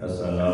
Assalamu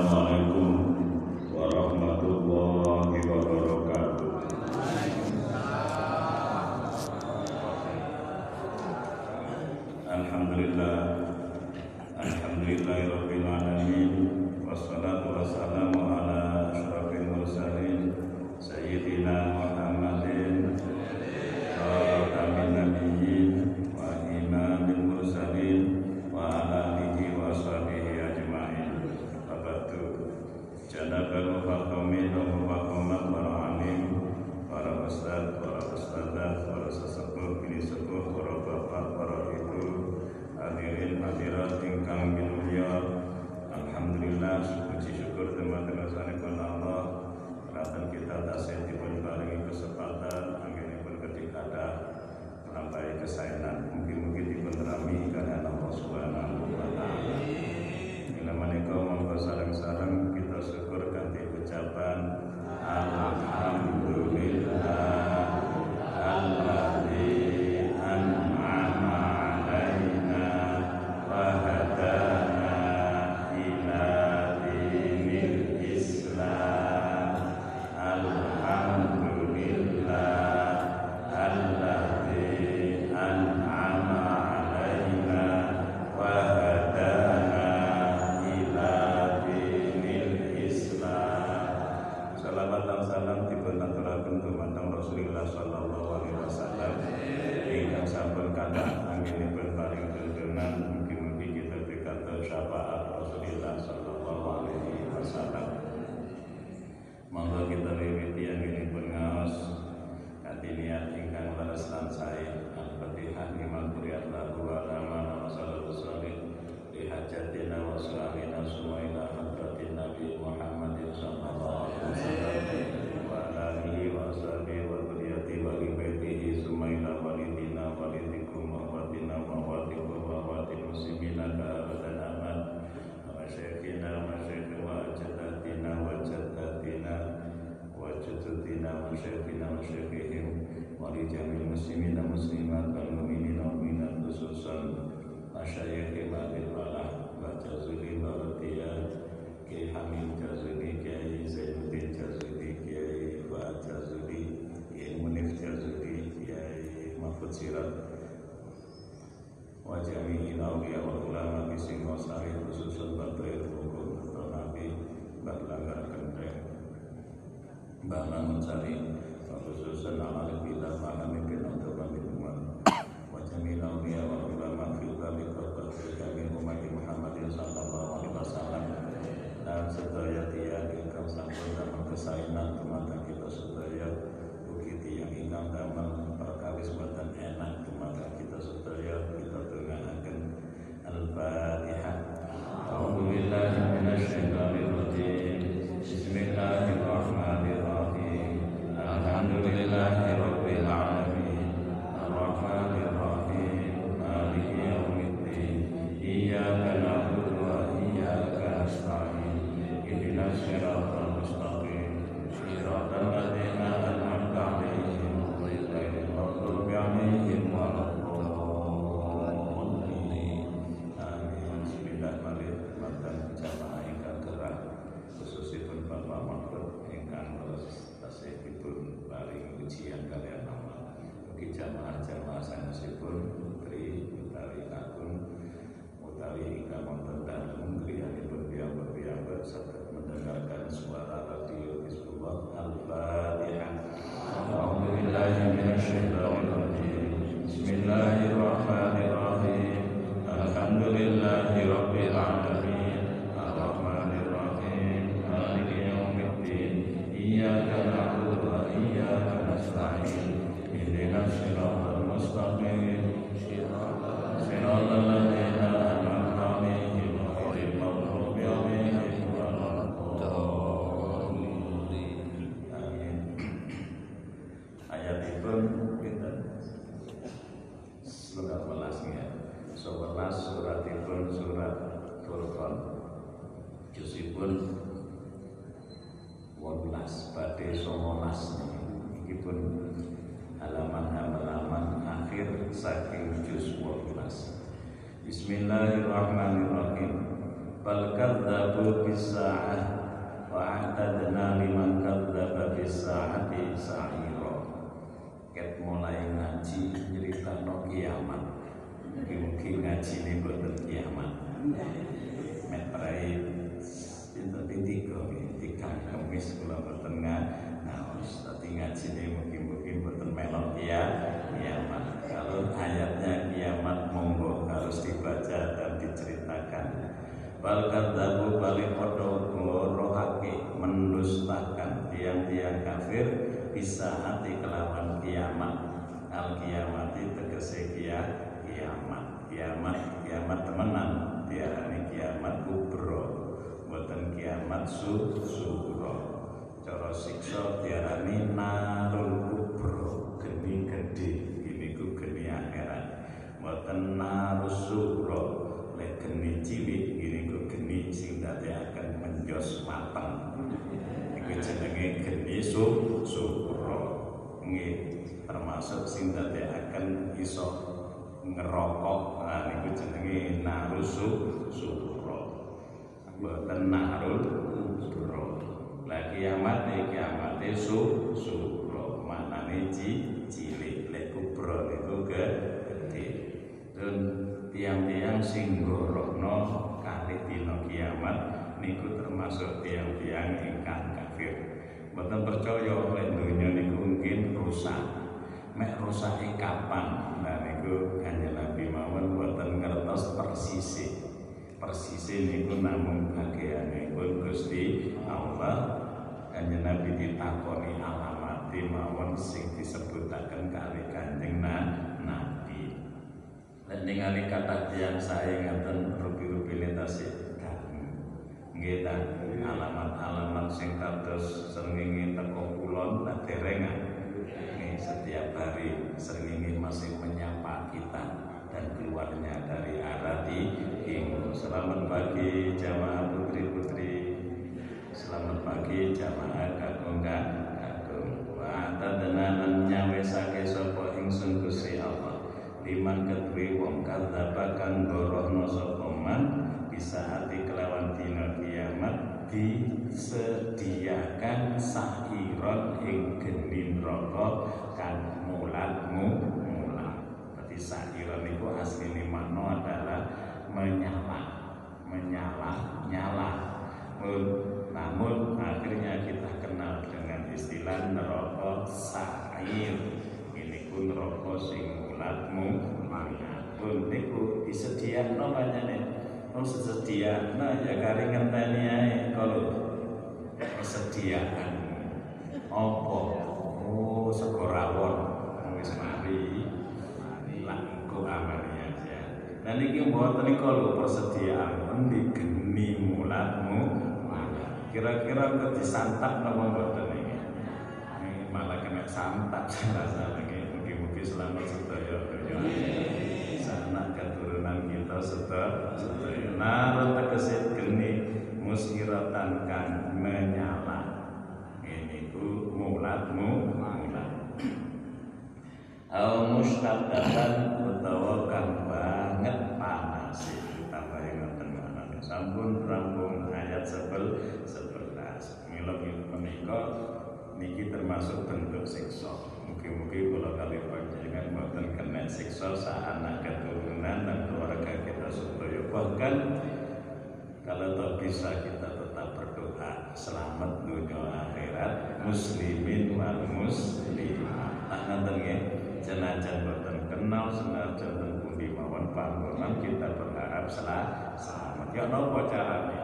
ugi jamaah-jamaah sanesipun putri utawi agung utawi ingkang wonten dalem griyanipun piyambak-piyambak saged mendengarkan suara radio Bismillah Al-Fatihah. A'udzu billahi. Bismillahirrahmanirrahim. Alhamdulillahi rabbil alamin. Tapi ngaji ini mungkin-mungkin boten melok ya kiamat. Kalau ayatnya kiamat monggo harus dibaca dan diceritakan. Bal kadzabu balik rohake mendustakan tiang-tiang kafir bisa hati kelawan kiamat. Al kiamat tegese kiamat. Kiamat kiamat temenan diarani kiamat kubro. Buatan kiamat su suro cara siksa diarani narul kubro geni gede ini ku geni akhirat. Buatan narus suro lek geni cilik ini ku geni sing akan menjos mateng. Iku jenenge geni su suro nggih termasuk sing akan iso ngerokok. Nah niku jenenge narusu suro boten narul lah kiamat e kiamat e su suro maknane ci cilik. Lek kubro niku gede. Dan tiang-tiang sing ngorono kali dina kiamat niku termasuk tiang-tiang ingkang kafir. Boten percaya lek donya niku mungkin rusak. Mek rusake kapan? Nah niku kanjeng Nabi mawon boten ngertos persisi persisi niku namung bagiane pun Gusti Allah kanjeng Nabi ditakoni alamat mawon sing disebutaken kali kanjeng Nabi. Lan ningali kata tiyang sae ngaten rupi-rupi letase nggih ta alamat-alamat sing kados srengenge teko kulon lan derengan. Setiap hari sering masih menyapa kita dan keluarnya dari arah di. Selamat pagi jamaah putri-putri. Selamat pagi jamaah kakung kakung. Wa tadana nyawe sake sapa ingsun Gusti Allah. Liman kedue wong kadzaba kang gorohno sapa man bisa hati kelawan dina kiamat disediakan sahiron ing geni neraka kan mulatmu mulat. Berarti sahiron itu asli makna adalah menyala, menyala, nyala. Namun akhirnya kita kenal dengan istilah neraka sa'ir. Ini pun neraka sing mulatmu mulat. Pun niku disediakno banyane terus sedia nah ya kari ngenteni ae kalau persediaan opo oh sekorawon wis mari lah engko amane aja dan iki mboten niku lho persediaan endi geni mulatmu kira-kira kok disantap napa mboten iki? Malah kena santap rasa lagi mugi-mugi selamat sedaya sanak keturunan kita sedaya Nara tegese geni musiratan kan menyala. Ini ku mulatmu mulat. Au mustaqatan utawa banget panas tambah yang ngoten Sampun rampung ayat sebel sebelas. Mila menika niki termasuk bentuk siksa. Mungkin-mungkin kalau kali panjenengan mboten kena siksa saat anak keturunan dan keluarga kita supaya bahkan kalau tak bisa kita tetap berdoa selamat dunia akhirat muslimin wal muslimat tak nanten ya jenazah boten kenal senajan ten pundi mawon panggonan kita berharap selamat ya napa carane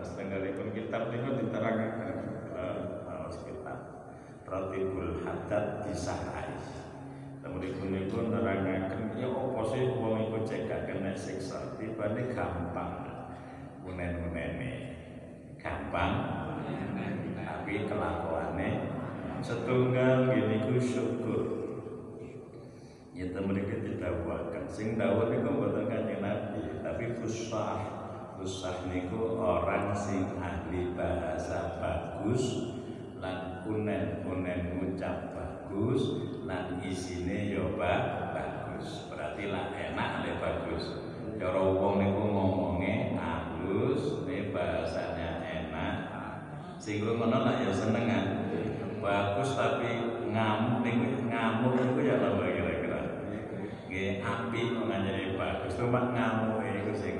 setengahipun kitab niku diterangkan harus kitab Ratibul Haddad disahai Kemudian pun nerangaken ya apa sih wong iku cek gak kena siksa? Tibane gampang unen-unene. Gampang tapi kelakuannya setunggal gini ku syukur. Ya temen kita didakwakan sing dawuh niku mboten kanjeng Nabi tapi fusah fusah niku orang sing ahli bahasa bagus lan unen-unen ngucap bagus lan isine yo bagus. Berarti lah enak le bagus. Cara wong niku ngomongnya halus sing ngono lah ya senengan. Bagus tapi ngamuk ning ngamuk itu ya apa kira-kira? Nggih api kok nganjane bagus. Cuma ngamuk iku sing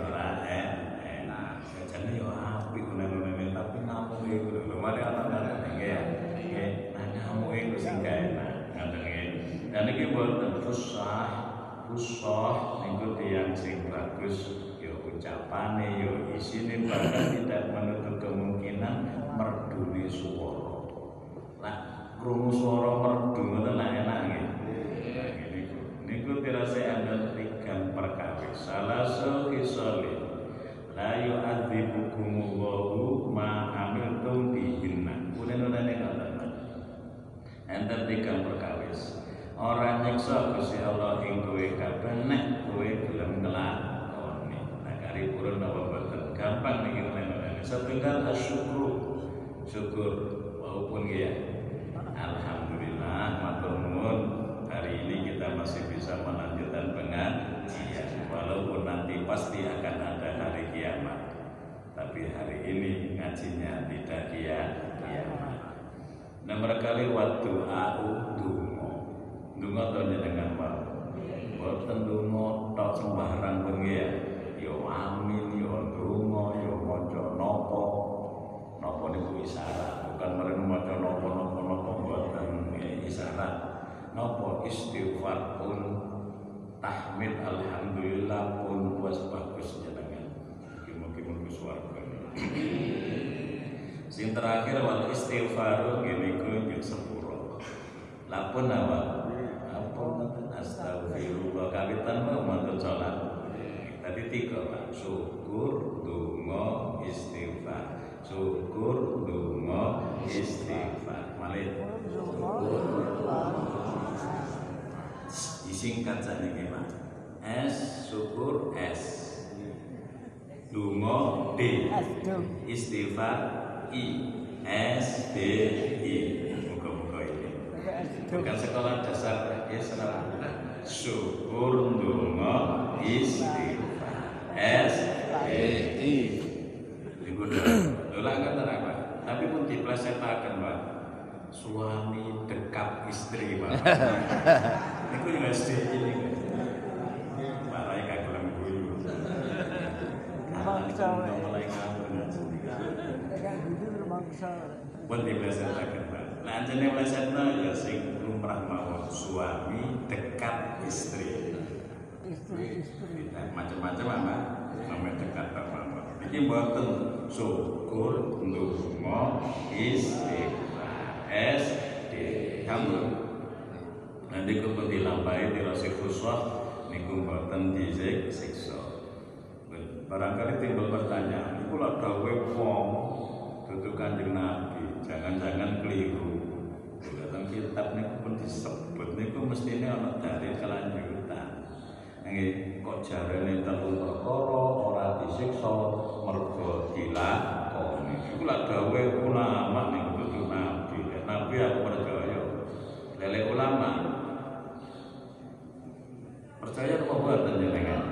fusah niku tiyang sing bagus yo ucapane yo isine bahkan tidak menutup kemungkinan merdune suara. Lah krungu swara merdu ngoten lah enak nggih. Niku niku tirase anda tiga perkawis. Salah sokisoli la yu'adzibukumullahu ma amiltum bihinna. Unen-unen ngoten enten tiga perkawis Orang nyiksa Gusti Allah ing kowe kabeh nek kowe gelem nglakoni. Nah kari purun apa boten? Gampang niki ngene Setunggal asyukru. Syukur walaupun ya. Alhamdulillah matur nuwun hari ini kita masih bisa melanjutkan pengajian walaupun nanti pasti akan ada hari kiamat. Tapi hari ini ngajinya tidak kiamat. Nomor kali waktu au dungo to jenengan wae. Boten dungo tok sembarang bengi ya. Yo amin, yo dungo, yo maca napa. Napa niku isyarat, bukan mrene maca napa napa napa boten isyarat. Napa istighfar pun tahmid alhamdulillah pun was bagus jenengan. Mugi-mugi swarga. Sing terakhir wal istighfaru gini ku yo sepuro. Lapun awal apa astagfirullah kawitan mau matur salat tadi tiga pak syukur donga istighfar syukur donga istighfar malih disingkat saja nih pak S syukur S donga D istighfar I S D I bukan sekolah dasar Islam syukur ndonga istighfar. S E I. Iku dola kata apa tapi pun diplesetake Pak. Suami dekat istri Pak. Niku juga SD ini Marai kagem guyu. Bangsa. mulai ngawur Kayak gitu bangsa. pun diplesetake Pak Nah, anjene plesetno ya sing lumrah mawon suami dekat istri. Nah, macam-macam apa? Sampai dekat bapak. Iki mboten syukur ndonga istighfar. S D kamu. Nanti kudu dilampahi dirasi khuswah niku mboten disiksa. Barangkali timbul pertanyaan, iku lak wong dudu Kanjeng Nabi, jangan-jangan keliru. Kitab niku pun disebut niku mestine ana dalil kelanjutan. Nggih, kok jarene telu perkara ora disiksa mergo dilakoni. Iku lak gawe ulama niku dudu nabi. Nabi aku percaya. Lele ulama percaya apa buatan jenengan?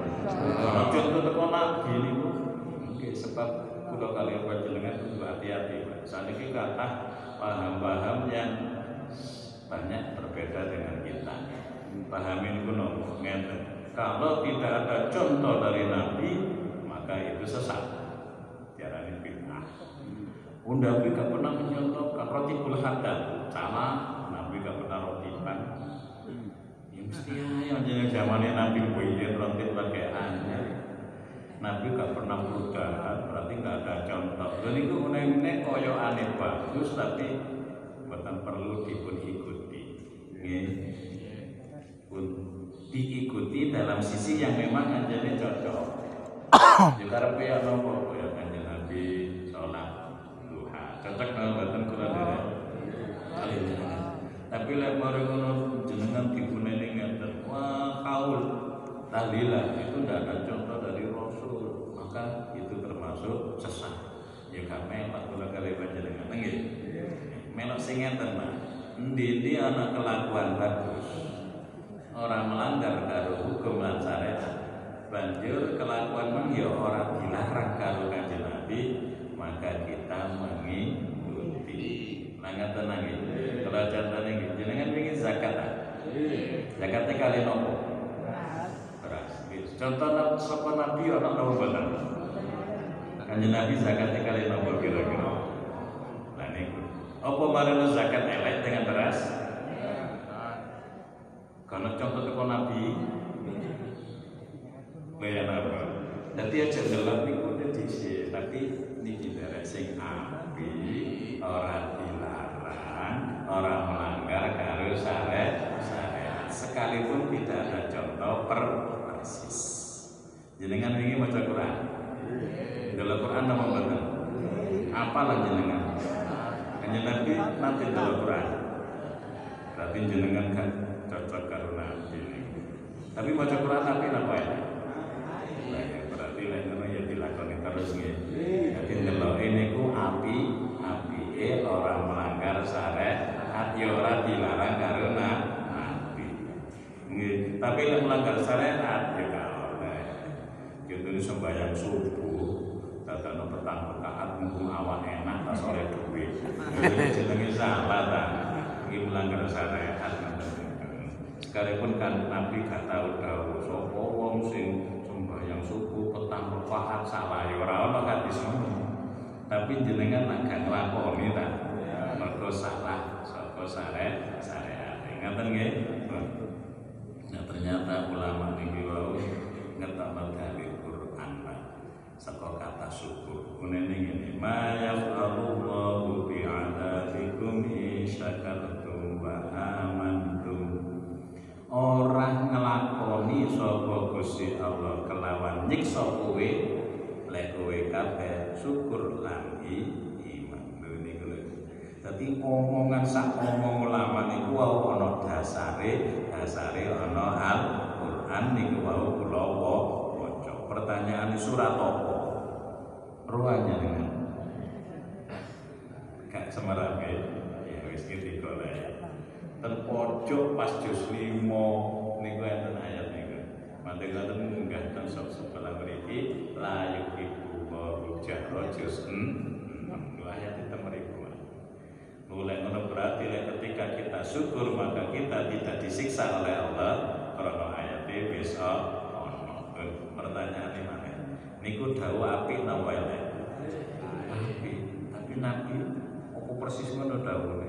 Contoh teko nabi niku nggih sebab kula kalian panjenengan kudu hati-hati. Saat ini kata paham-paham yang banyak berbeda dengan kita. Pahamin kuno ngeten. Kalau tidak ada contoh dari Nabi, maka itu sesat. Tiarani bid'ah. Unda Nabi gak pernah mencontohkan roti haddad. Sama, Nabi gak pernah rotiban. Ya mesti ya, zamannya Nabi punya roti pakai aneh. Nabi gak pernah perubahan, berarti gak ada contoh. Dan itu unek-unek koyo aneh bagus, tapi bukan perlu dipun Pun diikuti dalam sisi yang memang anjane cocok. Ya karepe ya nopo? Ya kanjeng Nabi sholat duha. Cocok nang mboten kula dhewe. Tapi lek mari ngono jenengan dipuneni ngeten, wah kaul. Tahlilan itu tidak ada contoh dari Rasul. Maka itu termasuk sesat. Ya melok kula kali panjenengan. Nggih. Melok sing ngeten endi ana kelakuan bagus orang melanggar karo hukum lan syariat banjur kelakuan mang ya ora dilarang karo kanjeng Nabi maka kita mengikuti Sangat tenang nggih. Kalau contohnya nggih, jenengan ingin zakat ah? Zakatnya kali nopo? Nggih. Contoh sapa nabi ana nopo boten? Kanjeng Nabi zakatnya kali nopo kira-kira? Apa marana zakat elek dengan beras? Karena contoh teko Nabi Bayan apa? Nanti aja gelap niku udah dhisik, tapi niki derek sing api, ora dilarang, ora melanggar karo syariat syariat. Sekalipun tidak ada contoh per persis. Jenengan ini maca Quran. Dalam Quran nama mboten? Apa lah jenengan? Hanya Nabi nanti dalam Quran. Berarti jenengan kan cocok karo Nabi. Tapi maca Quran tapi apa ya? Nah, ya, berarti lek ngono ya dilakoni terus nggih. Dadi ndelok ini ku api apike ora melanggar syariat, ya ora dilarang karo nabi. Nggih, tapi lek melanggar syariat ya oleh. Contohnya sembahyang subuh, dadakno petang rakaat mumpung awak enak sore duwe. Jenenge salah ta. Iki melanggar syariat. Sekalipun kan Nabi gak tahu dawuh sapa wong sing sembahyang subuh petang rakaat salah ya ora ono hadis. Tapi jenengan nak gak nglakoni ta. Mergo salah saka syariat syariat. Ngaten nggih? Nah, ternyata ulama niki wau ngetokno dalil. Saka kata syukur. Ngene, ma yaf'alullahu bi'adabikum in syakartum wa amantum. Orang ngelakoni sapa Gusti Allah kelawan nyiksa kowe lek kowe kabeh syukur lan iman. Niku. Dadi omongan sak omong ulama niku wau ana dasare, dasare ana Al-Qur'an niku wau kula. Pertanyaan surat apa? Ruangnya dengan Kak Semarang ya wis iki digolek. Ten pojok pas juz 5 niku enten ayat niku. Mantep ngoten munggah ten sop sebelah mriki la yuhibbu wa jahra juz 6. Ayat itu mriku. Mulai ngono berarti ketika kita syukur maka kita tidak disiksa oleh Allah karena ayatnya bisa ono. Eh, Pertanyaan mana? Niku dawuh apik napa elek? Apik. Tapi Nabi apa persis ngono dawuhne?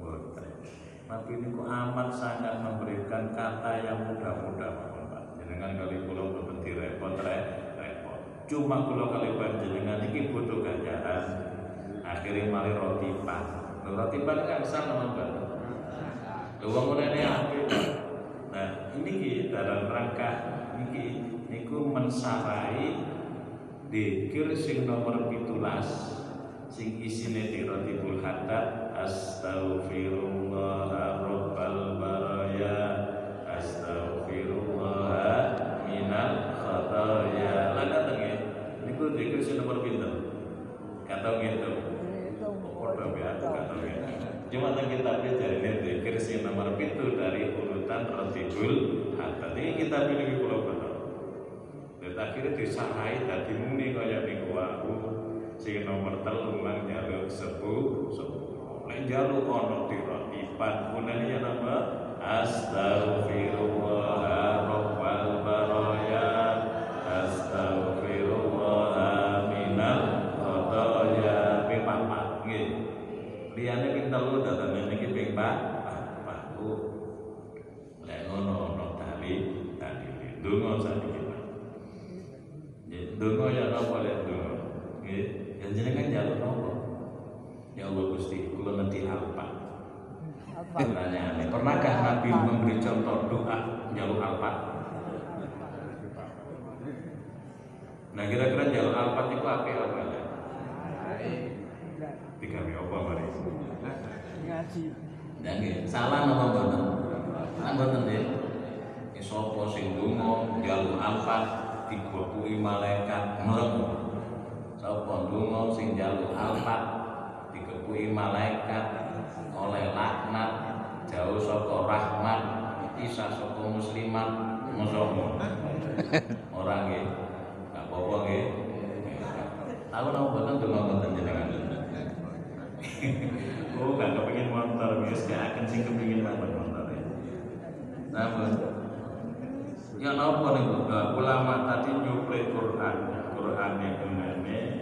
Mboten. Nabi niku amat sangat memberikan kata yang mudah-mudah. Jenengan kali kula mboten direpot repot. Cuma kula kali panjenengan iki butuh ganjaran. Akhirnya mari roti pan. Roti pan kan sama Mbak. Ngene apik. Pak. Nah, ini ki dalam rangka niki niku mensarai dikir sing nomor 17 sing isine tiratibul haddad astaghfirullah rabbal baraya. Astaghfirullah minal khataya. Lan ngaten nggih niku dikir sing nomor pinten? Kata gitu Padha ya, kata. Cuma kitab jadi ini dikir sing nomor pintu dari urutan ratibul haddad ini kitab ini kula bener dan akhirnya disahai tadi muni kaya niku aku. Sing nomor telu mang jaluk sepuh sepuh nek jaluk ono diratipan punane ya nama astaghfirullah rabbal baraya astaghfirullah minal khataya ping papat nggih liyane ping telu niki lek ngono ono tali tali donga sakniki Pak Ya, donga ya napa lek donga? Nggih, yang jenengan jaluk napa? Ya Allah Kula nanti alpa. Pertanyaannya, pernahkah Nabi memberi contoh doa jaluk alpa? Nah kira-kira jaluk alpa itu apa apa ya? Tiga apa mari? ngaji salah napa mboten? Salah nggih. Ya sapa sing donga jaluk alfa digopui malaikat mlebu. Sapa donga sing jaluk alfa digopui malaikat oleh laknat jauh saka rahmat isa saka muslimat musomo. Orang nggih. Gak apa-apa nggih. Tahu napa mboten donga mboten jenengan? Oh, gak kepingin motor, wis gak akan sing kepingin banget motor ya. Namun, ya nopo nih ulama tadi nyuplai Quran, Quran yang ya nopo.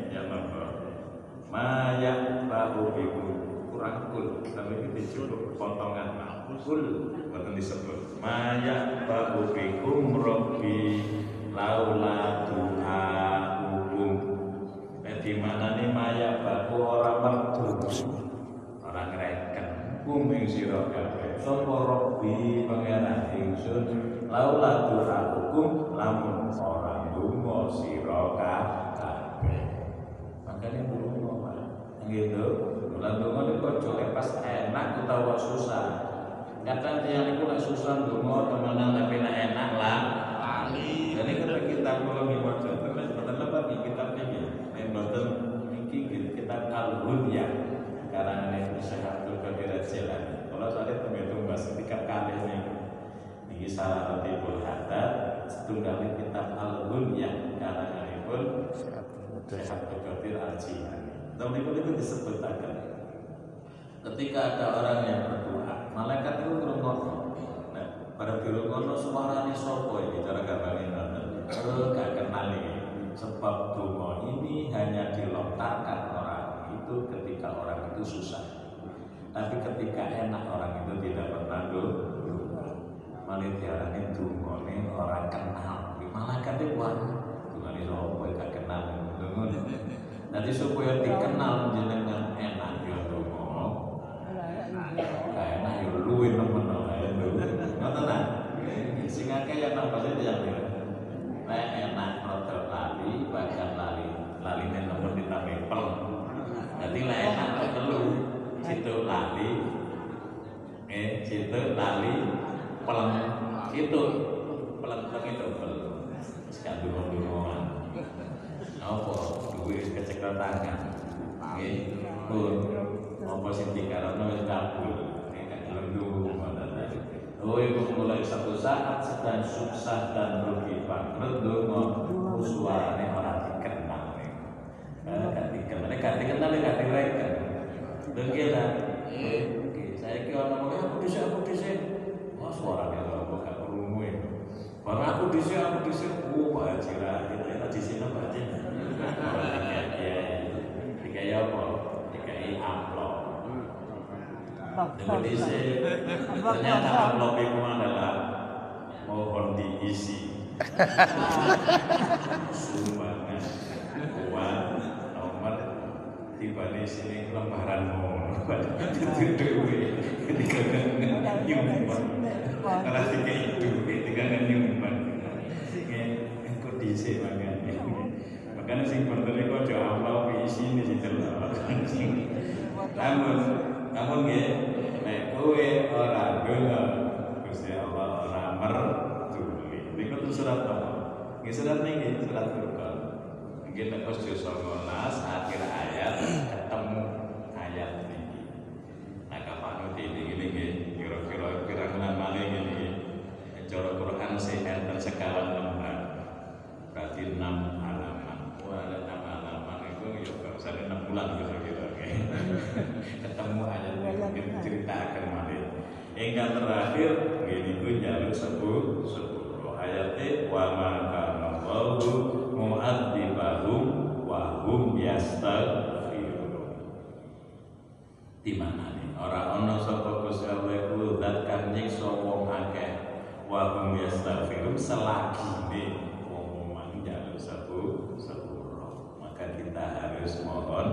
Maya bahu biku kurang kul, tapi kita cukup potongan kul, bukan disebut. Maya bahu bikum robbi laula duha hukum. Di mana nih maya bahu orang merdu, orang reken, kum ing sira kabeh. Sapa robbi pangeran ingsun laula duha hukum lamun orang dungo sira kabeh. Makanya Pak. Gitu. Bulan dungo niku aja pas enak utawa susah. Kadang tiang niku lek susah dungo temenan tapi nek enak lah lali. Jadi kalau kita kalau di baca terus betul apa di kitabnya ya? Yang betul iki kitab Al-Hunya karena ini sehat tuh kadirat jalan. Kalau saya itu bahas ketika kali ini ini salah satu hadat setunggal kitab Al-Hunya karena ini pun sehat tuh Dan itu itu disebutkan ketika ada orang yang berdoa, malaikat itu ngrungokno. Nah, pada dirungokno suarane sapa iki cara gambarnya ngoten. Oh, gak kenal iki. Sebab donga ini hanya dilontarkan orang itu ketika orang itu susah. Tapi ketika enak orang itu tidak pernah doa. Malah diarani dungane orang kenal. Malaikat itu wah, dungane sapa gak kenal. Nanti supaya dikenal jenengan enak ya donga. Gak enak ya luwih nemen ae. Ngoten ta? Sing akeh ya napa sih yang Nek enak rada lali, bagian lali, laline nemen ditambah pel. Jadi lek enak kok telu, situ lali, eh situ lali, peleng, situ peleng peleng itu pel. Sekarang dulu dulu apa duwe kecekel tangan nggih. Pun. Apa sing dikarono wis kabul. Nek lendu Oh, ibu mulai satu saat sedang susah dan rugi bangkrut dongo suaranya orang dikenal nih. Gak dikenal, gak dikenal, gak direken. Dengkila, saya kira orang ngomong aku di sini, aku di sini. Oh suaranya lo gak perlu Baru aku di sini, aku di sini. Oh, Pak Haji kita di sini Pak Haji. Dikai apa? Dikai amplop. Dengan isi, ternyata amplop itu adalah mohon diisi. Sumbangan uang nomor tiba di sini lembaran mohon itu duit ketika nyumbang karena tiga itu ketika nyumbang engkau diisi makanya makanya sing bertele kok jauh amplop isi di situ namun namun nggih. Nek kowe ora donga Gusti Allah ora mertuli niku tuh surat apa? Nggih surat niki surat Furqan. Nggih nek pas 19 akhir ayat ketemu ayat niki nah kapan ini ini nggih kira-kira pirang malih ngene cara Quran sing enten sekawan lembar berarti 6 halaman wah ada 6 halaman itu ya gak usah 6 bulan kira-kira ketemu ayat mungkin cerita akan malih Hingga terakhir ini pun jalur sepuluh sepuluh ayatnya wa maka Allahu mu'adzibahum wa hum yastaghfirun. Di mana nih? Ora ono sapa Gusti Allah iku zat nyiksa wong akeh wa hum yastaghfirun selagi nih wong mang jalur sepuluh sepuluh. Maka kita harus mohon.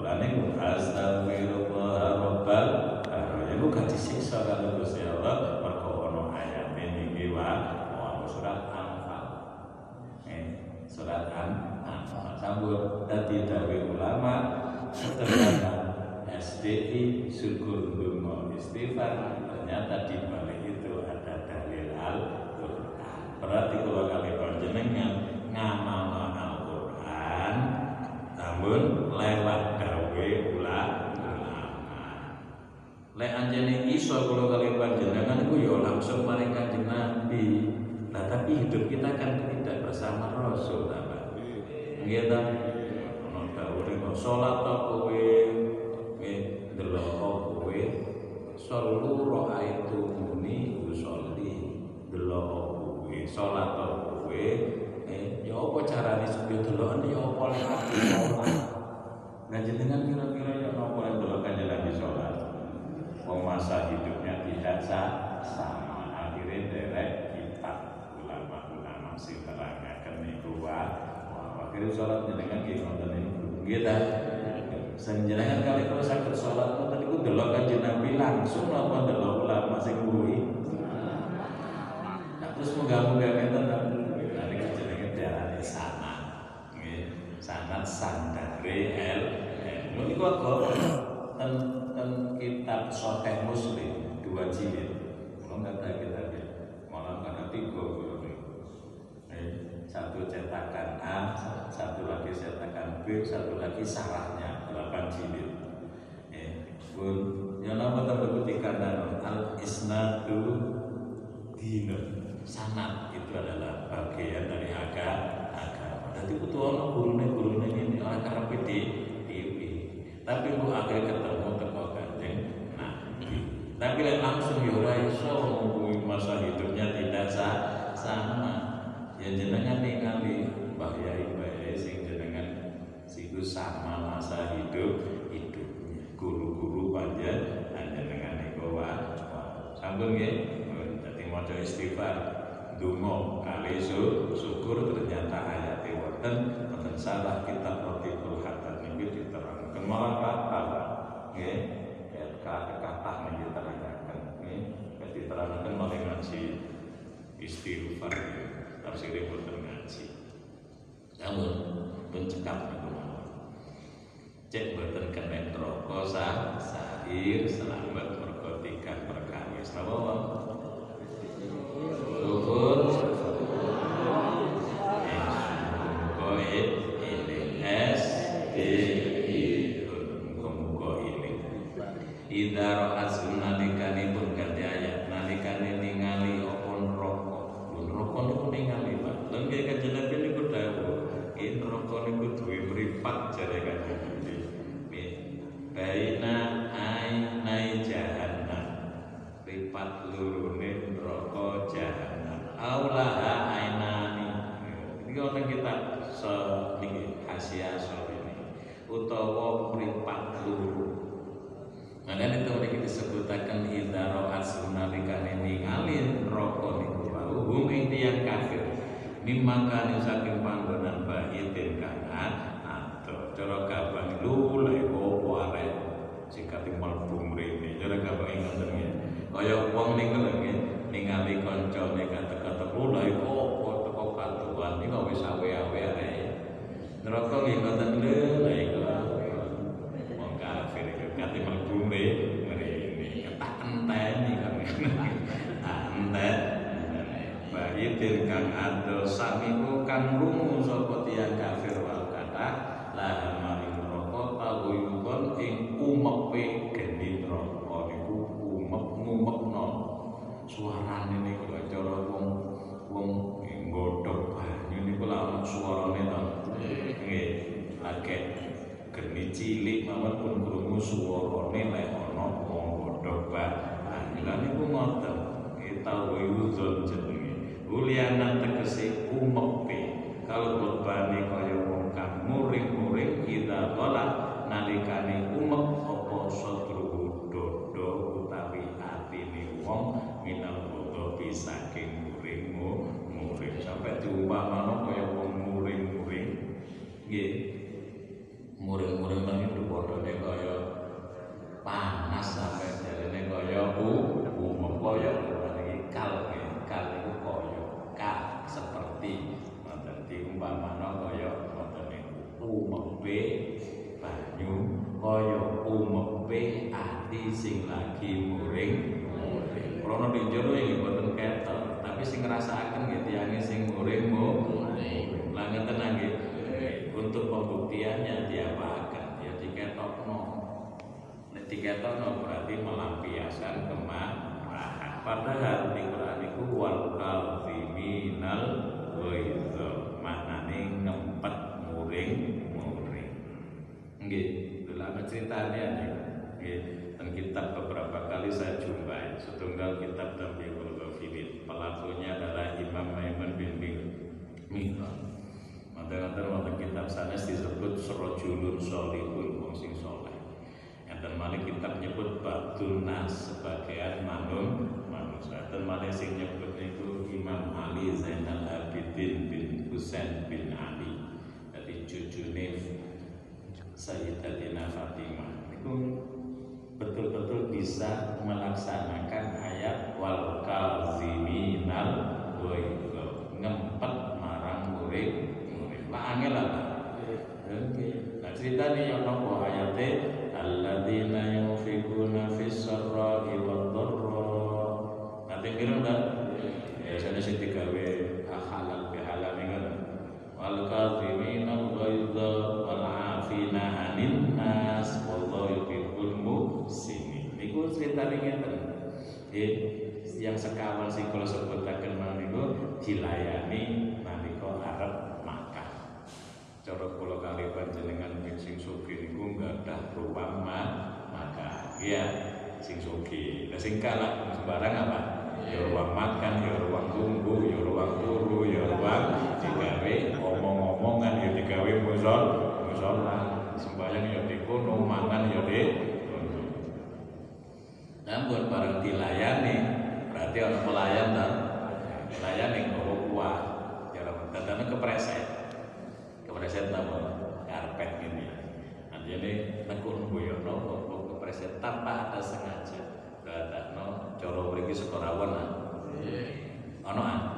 Lane astagfirullah rabbal alamin. Bukan disiksa kalau Gusti Allah mergo ono ayat niki wa wa surat Anfal. Eh, surat Anfal. Sambut dadi dawe ulama ternyata SDI syukur dungo istighfar ternyata di balik itu ada dalil Al-Qur'an. Berarti kalau kali panjenengan ini iso kalau kalian panjenengan ku yo ya langsung maring Kanjeng Nabi. Nah, tapi hidup kita kan tidak bersama Rasul ta, Pak. Ono dawuhe kok salat ta kowe, nggih kowe seluruh aitu muni usolli delok kowe salat ta kowe eh, ya apa carane supaya deloken ya apa lek aku salat. Nah, kira-kira ya apa lek delok kanjeng Nabi salat? Masa hidupnya tidak sa- sama akhirnya derek kitab ulama-ulama sing terangaken niku wa wa- akhirnya salat jenengan nggih ngoten niku nggih ta kali kalau sakit sholat itu tadi ku delok kanjeng langsung apa delok ulama sing kuwi. Nah, terus moga-moga ngeten. Nanti jenenge diarani sanad. Nggih, sanad sandare el. Niku ten kitab Sahih Muslim dua jilid. Kalau nggak ada kita malah ada tiga Eh, satu cetakan A, satu lagi cetakan B, satu lagi sarahnya delapan jilid. Eh, bun, yang nama tersebut dikatakan al isnadu dinun. Sanat itu adalah bagian dari agama. agama. Jadi kudu ono gurune gurune ini orang karepe di TV. Tapi bu akhirnya ketemu. Lek langsung ya ora iso masa hidupnya tidak sa- sama. Ya jenengan ningali Mbah Yai Mbah Yai sing jenengan siku sama masa hidup hidupnya. Guru-guru panjang jenengan niku wa sampun nggih dadi maca istighfar donga kali syukur ternyata ayate wonten wonten salah kitab Rotibul Hatta niki diterangkan. Malah kata nggih ya kata niki diterangkan nggih diterangkan malah ngaji istighfar tafsir boten ngaji. Namun pun cekap niku mawon. Cek boten kena neraka sa sahir selamat mergo tikan perkawis. Napa mimma kane saking panggonan bahitin kang ato cara gampang lu lha opo arek sing kate mlebu mrene. Cara gampang ngoten nggih. Kaya wong ning nggih ningali kancane kata-kata lu lha opo teko katuan iki kok wis awe-awe arek. Neraka nggih ngoten lho lha iku wong kafir iku kate mlebu mrene ketak enteni kan entet Bahitin kang ado samiku kang rungu sapa tiyang kafir wal kata laha maring neraka tawuyuban ing umepe geni neraka niku umep ngumekno. Suarane niku cara wong wong nggodhog banyu niku lha ana suarane to. Nggih. Lagi geni cilik mawon pun krungu suarane lek ana wong nggodhog banyu lha niku ngoten. Kita wuyudon jenenge Ulianan tegese umepe kalau berbani kaya wong kang muring-muring kita tolak nalikane umek apa sadru dodo utawi atine wong minal bodo saking muringmu muring. Sampai diumpamano kaya wong muring-muring. Nggih. Muring-muring nang itu bodone kaya panas sampai jarene kaya u umep kaya iki kal nggih kal iku kaya ka seperti diumpamano kaya ngoten niku umepe banyu kaya umepe ati sing lagi muring muring. Krono di jero iki boten ketok tapi sing ngrasakaken nggih tiyange sing muring muring. Lah ngeten nggih. Untuk pembuktiannya diapakan? Ya diketokno. Nek diketokno berarti melampiaskan kemarahan. Padahal di Quran itu wal kalfiminal ghaidha maknane ngempet muring muring nggih. Lama ceritanya nih nggih. Dan kitab beberapa kali saya jumpai. Setunggal kitab Tambihul Ghafilin pelakunya adalah Imam Maimun bin Mihran. Mantan-mantan wonten kitab sanes disebut Serojulun Solihun wong sing soleh. Enten malih kitab nyebut Badun Nas sebagian manung manusia. Enten malih sing nyebut niku Imam Ali Zainal Abidin bin Husain bin Ali. Jadi cucune Sayyidatina Fatimah. Niku betul-betul bisa melaksanakan ayat wal kaziminal ghaidha ngempet marang murid murid lah angel lah oke. Nah cerita nih yang nopo ayatnya alladzina yunfikuna fis sarra'i wad dharra nanti mireng kan ya sana sing digawe halal bihalal kan nggih yang sekawan sing kula sebutaken mang niku dilayani nalika arep makan. Cara kula kali panjenengan sing sugih niku nggadah ruang makan. Iya sing sugih. Lah sing kalah sembarang apa? Ya ruang makan ya ruang tunggu ya ruang turu ya ruang digawe omong-omongan ya digawe musol musola sembahyang ya di kono mangan ya di kono namun barang dilayani berarti orang pelayan dan melayani bawa kuah. Ya tentang kepreset kepreset nama karpet ini nanti ini nekun buyono bawa kepreset tanpa ada sengaja. Berada no coro beri sekorawan lah. Ono an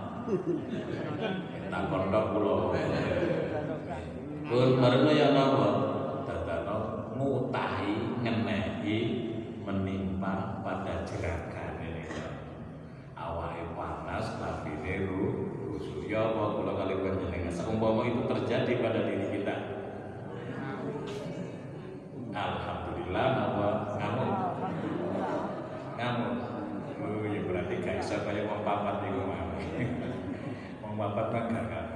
tak kondok pulau pun baru ya nopo dadano mutahi ngenehi menimpa pada jerakan ini awalnya panas tapi neru rusuh ya apa kalau kali panjenengan seumpama itu terjadi pada diri kita Alhamdulillah apa kamu kamu oh ya berarti gak bisa kayak wong papat iku mau wong papat mah gak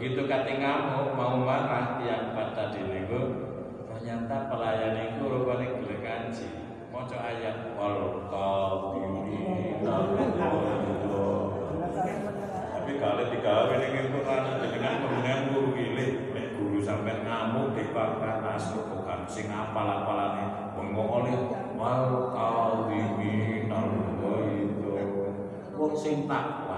begitu kate ngamuk mau marah yang pada diriku ternyata pelayan itu rupanya gelek kanji. Maca ayat wal tapi kali tiga hari ini Quran dengan kemudian guru gile guru sampai ngamuk di papan asuk bukan sing apal-apalane. Bengong oleh wal qadimin itu. Wong sing takwa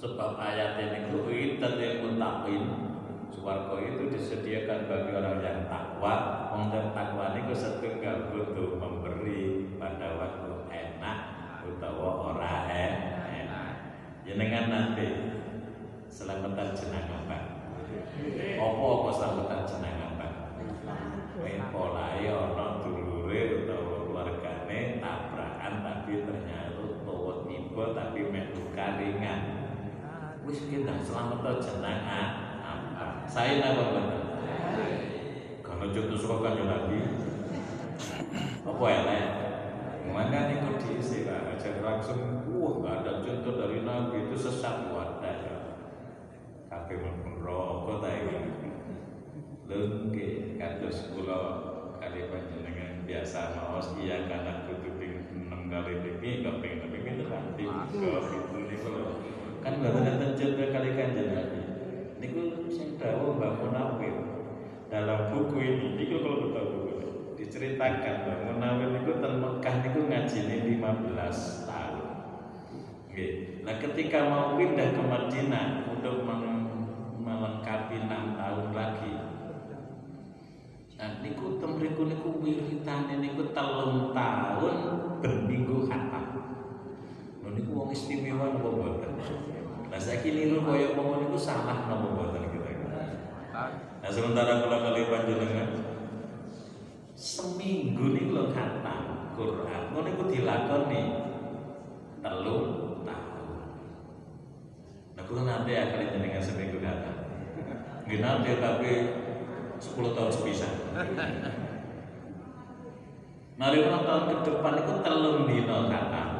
sebab ayat ini kuitan yang mutakin Suwargo itu disediakan bagi orang yang takwa. Wong dan takwa ini setunggal butuh memberi pada waktu enak utawa ora enak. Jenengan nanti selamatan jenengan Pak. Apa apa selamatan jenengan Pak? Main polai ono dulure utawa keluargane tabrakan tapi ternyata tuwet tiba tapi melu karingan wis kita selamat jenengan saya napa mboten kalau contoh suka kanjeng Nabi apa elek mana nih kok diisi lah aja langsung wah nggak ada contoh dari Nabi itu sesat wadah ya tapi pun rokok tadi lengke kados kula kali panjenengan biasa maos iya karena kudu enam kali demi keping tapi nanti kok itu niku kan nggak ada contoh kali kanjeng Nabi niku sing dawuh Mbak Munawir dalam buku ini niku kalau betul buku ini diceritakan Mbak Munawir niku ten Mekah niku ngajine 15 tahun. Nggih. Nah, ketika mau pindah ke Madinah untuk melengkapi 6 tahun lagi. Nah, niku temriku niku wiritane niku telung tahun berminggu khatam. Lha niku wong istimewa napa mboten? Nah saya kini lu koyo ngomong itu salah nopo buatan kita. Nah sementara kalau kali panjenengan seminggu nih lo khatam Quran, lo niku dilakoni telung tahun. Nah kulo nanti akan jenengan seminggu khatam. Nggih nanti tapi 10 tahun sepisah. Nah lima tahun ke depan itu telung dino khatam.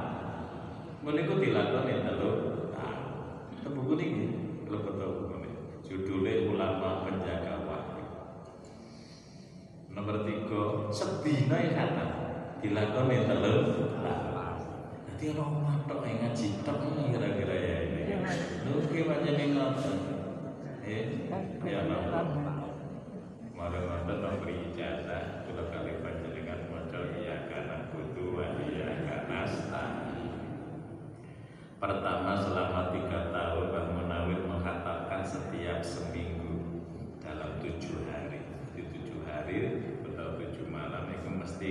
Meniku dilakoni telung buku ini kalau betul buku ini judulnya ulama penjaga wahyu nomor tiga sedina ya kata dilakoni telur Dadi ora omah tok yang ngaji tok ini kira-kira ya ini. Lho ki pancen ngoten. Eh, ya napa? Marang ngoten memberi ijazah kula kali panjenengan maca iya kana kudu wa iya kana Pertama selama tiga seminggu dalam tujuh hari. Di tujuh hari atau tujuh malam itu mesti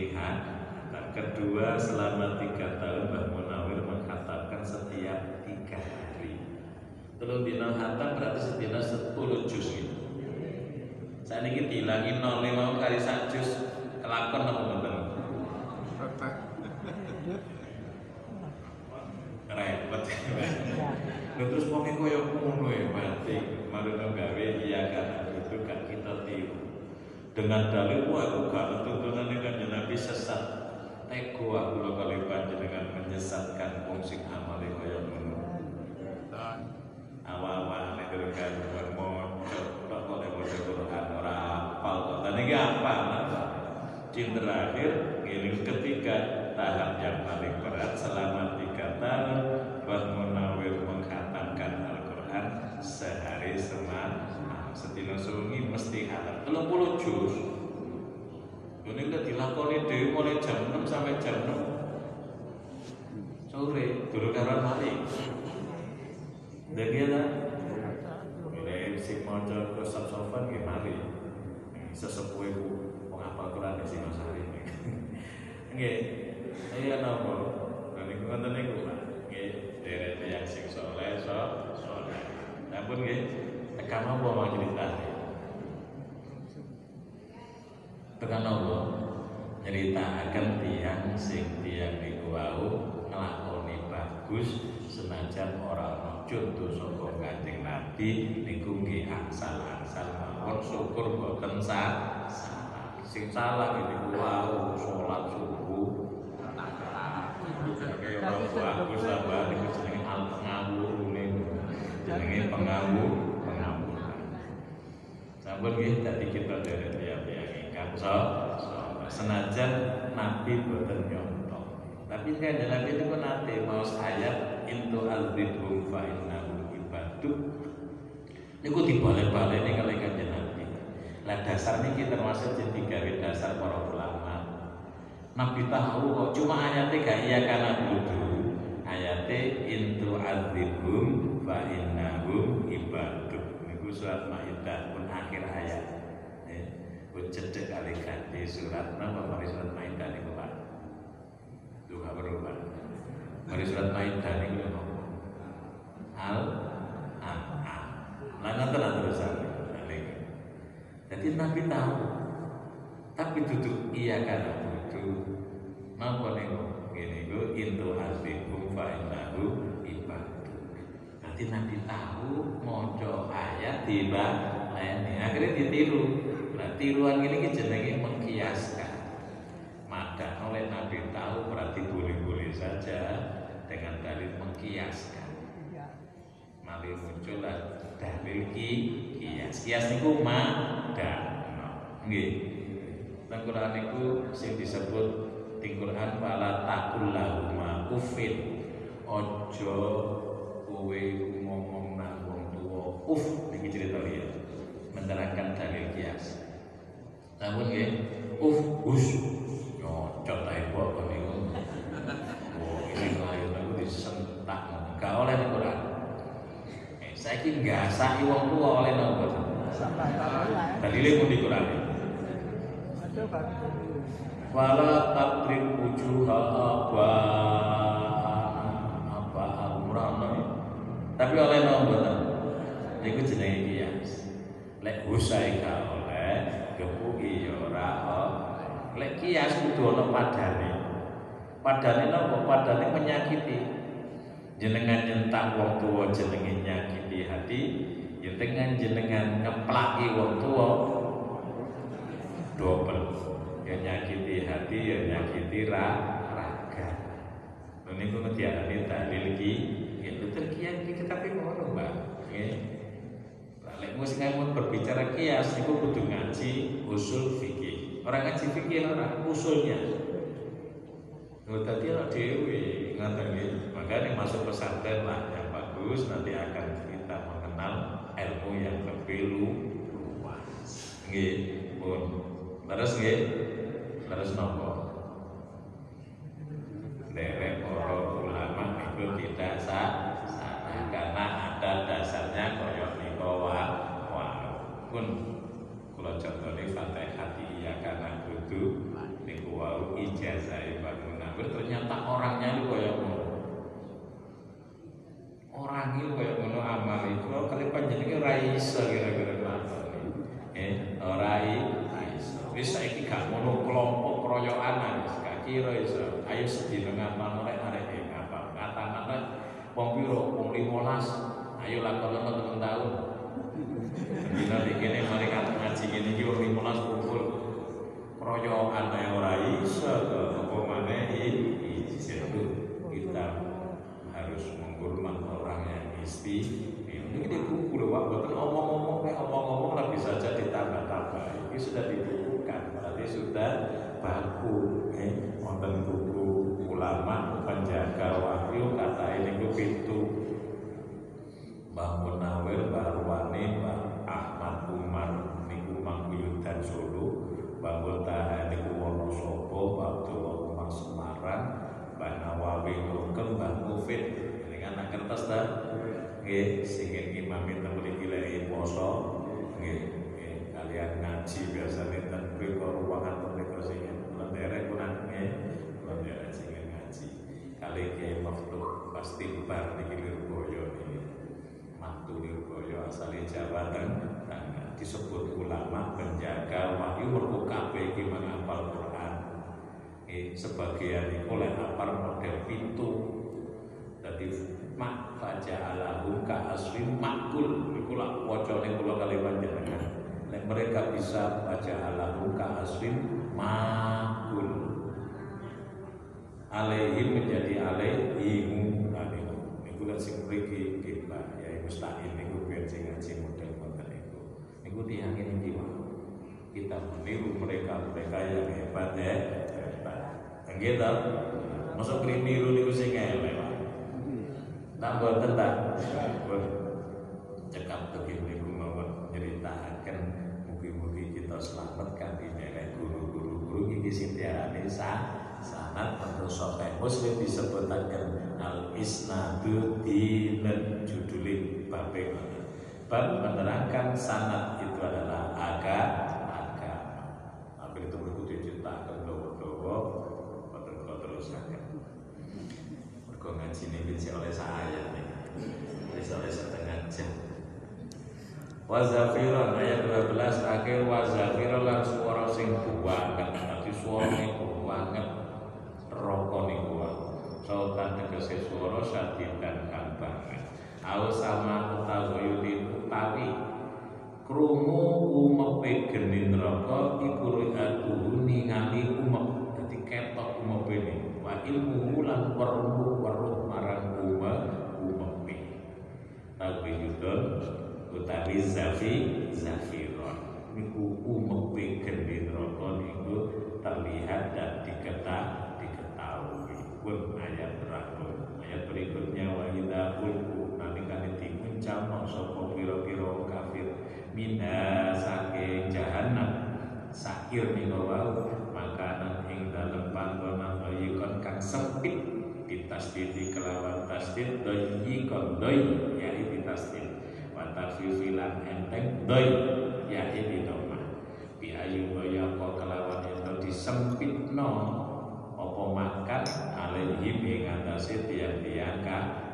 dan kedua selama tiga tahun Mbah Munawir menghatamkan setiap tiga hari. Telung dina hatam berarti setidaknya sepuluh juz. Saya ini dihilangi nol lima kali satu juz kelakon apa betul? repot Nah, terus wong koyo ngono ya berarti marono gawe iya kan itu kan kita tiru. Dengan dalil wah aku gak tuntunan kanjeng Nabi sesat. Teko aku lo kali panjenengan menyesatkan wong sing amale koyo ngono. Awal-awal nek kan mau tok kok nek maca Quran ora apal kok. Dan iki apa? Jin terakhir ini ketiga tahap yang paling berat selama tiga tahun buat Munawir menghatamkan Al-Quran sehari semalam setino sungi mesti hatam telung puluh juz ini udah dilakoni dewi mulai jam 6 sampai jam 6 sore dulu karuan mari dan dia lah mulai si mojo ke saksofon gimana sesepuh ibu mengapa Quran di sini Hari Nggih. Iya napa? Lah niku Pak. Nggih, derek yang sing saleh saleh. Ampun nggih. Tekan apa mau cerita? Tekan apa? Nyeritakan tiang sing tiang niku wau nglakoni bagus senajan ora ana contoh saka Kanjeng Nabi niku nggih angsal-angsal mawon. Syukur boten sah sing salah ini wow sholat subuh. Kayak orang bagus apa ini jenenge al pengawur ini jenenge pengawur sampun nggih dadi kita tiap yang ingkang so, senajan nabi boten nyontok tapi kan nabi itu nanti mau ayat intu azbihum fa innahum ibadu niku dibalik-balik nih kalau kanjeng nabi. Nah dasar ini kita termasuk jadi gawe dasar para ulama. Nabi tahu kok cuma ayatnya gak iya karena dulu ayatnya intu azibum fa innahum ibaduk. Surat Maidah pun akhir ayat. Eh, pun cedek kali ganti surat napa mari surat Maidah niku Pak. Duha berubah. Mari surat Maidah niku napa? Al ah. Lah ngoten terusan. Jadi Nabi tahu, tapi duduk iya karena butuh. Napa niku? Gini ku intu hasbikum fa innahu. Nanti Nabi tahu mojo ayat tiba ini akhirnya ditiru. Nah tiruan ini jenenge mengkiaskan. Maka oleh Nabi tahu berarti boleh-boleh saja dengan dalil mengkiaskan. Mari muncullah dalil ki kias. Kias niku madana. Nggih. Nang Quran niku sing disebut di Quran wala takul lahuma ufin. Ojo kowe ngomong nang wong tuwa uf niki cerita liya. Menerangkan dalil kias. Namun nggih, uf hus nyocot ae kok niku. Oh, ini layu aku disentak. Gak oleh Quran. Saya kira nggak sah wong tua oleh nopo. Dalile pun Quran. Wala takrib wujuha apa Tapi oleh nopo ta? Niku jenenge kias. Lek usai ka oleh gepuki ya ora Lek kias kudu ana padane. Padane nopo? Padane menyakiti jenengan nyentak wong tua jenenge nyakiti hati ya dengan jenengan ngeplaki wong tua double ya nyakiti hati ya nyakiti ra, raga ini ku ngetiarani dalil ki ya betul kian ki tetapi ngono mbak ya Lek mus ngamun berbicara kias itu kudu ngaji usul fikih. Orang ngaji fikih orang usulnya. Lho tadi dhewe Ngoten nggih. Makanya masuk pesantren lah yang bagus nanti akan kita mengenal ilmu yang lebih luas. Nggih, pun. Terus nggih. Terus nopo? Derek para ulama itu tidak sah karena ada dasarnya koyok niko wa wa pun kalau contohnya fatihah iya karena butuh niku wau ijazah Munawir ternyata orangnya itu koyok ngono. Orang itu koyok ngono amal itu. Kalau kali panjenengan ora iso kira-kira nglakoni eh ora iso. Wis saiki gak kelompok keroyokan wis gak kira iso. Ayo sedina arek arek ngapal kata-kata wong piro? Wong 15 ayo lakon teman tahun. Dina dikene mari ngaji ngene iki wong 15 kumpul. Keroyokan ae ora iso apa maneh? Iso kita harus menghormat orang yang isti ini di buku loh Pak, bukan omong-omong kayak omong-omong lah bisa saja ditambah-tambah. Ini sudah dibukukan berarti sudah baku. Eh wonten buku ulama penjaga wahyu kata ini Mangkuyudan Solo, Mbah Botaha niku Wonosobo, Mbah Abdullah Umar Semarang, Mbah Nawawi Nurkem, Mbah Mufid. Ini kan anak kertas ta? Nggih, sing imam itu mriki lek poso. Nggih, kalian ngaji biasane ten mriku ruangan mriku sing lenderek kurang nggih. Lenderek sing ngaji. Kali Kiai Maftuh pasti bar niki Lirboyo niki. Mantu Lirboyo asale Jawa Tengah disebut ulama penjaga wahyu mergo kabeh iki menghafal Quran. Eh, sebagian itu oleh apar model pintu. Jadi mak faja alahum ka asri makul iku lak wacane kula kali panjenengan. Nek mereka bisa baca alahum ka asri makul. Alaihim menjadi alaihimu nah lek sing mriki kita ya mustahil niku biar sing ngaji niku tiyang iki wae kita meniru mereka mereka yang hebat ya. Hebat. Nggih ta masa niru niku elek Pak tak boten ta cekap begini niku mawon nyritakaken mugi-mugi kita selamatkan di daerah guru-guru guru iki sing diarani sah sanad tentu sahih muslim disebutaken al isnadu dinun judule babe bab menerangkan sanad itu adalah agama. Tapi itu berikut diceritakan doa-doa pada kalau terusakan mergo ngaji ini bisa oleh saya nih. Bisa oleh setengah jam. Wazafiron ayat 12 akhir wazafiron lan suara sing buanget Nanti suara ini buanget Rokok niku Sautan tegese suara sadin dan kang banget Au sama utawi utawi Krungu umepe geni neraka iku ru'atuhu ningali umep. Dadi ketok umepe ni wa ilmu lan weruh weruh marang ume umepe Tawi yudon utawi zafi zafiron niku umepe geni neraka niku terlihat dan diketah diketahui. Pun ayat terakhir. Ayat berikutnya wa idza nalikane dikuncang sapa pira-pira kafir? Mina saking jahanam sakir ning wau makanan ing dalem panggonan doyikon kang sempit. Ditasdidi kelawan tasdid doyikon doy yaitu ditasdid. Wa tafifilan enteng doy yaitu didomah bi ayu doyako kelawan itu disempitno? Apa makan? Alaihim ing atase tiang-tiang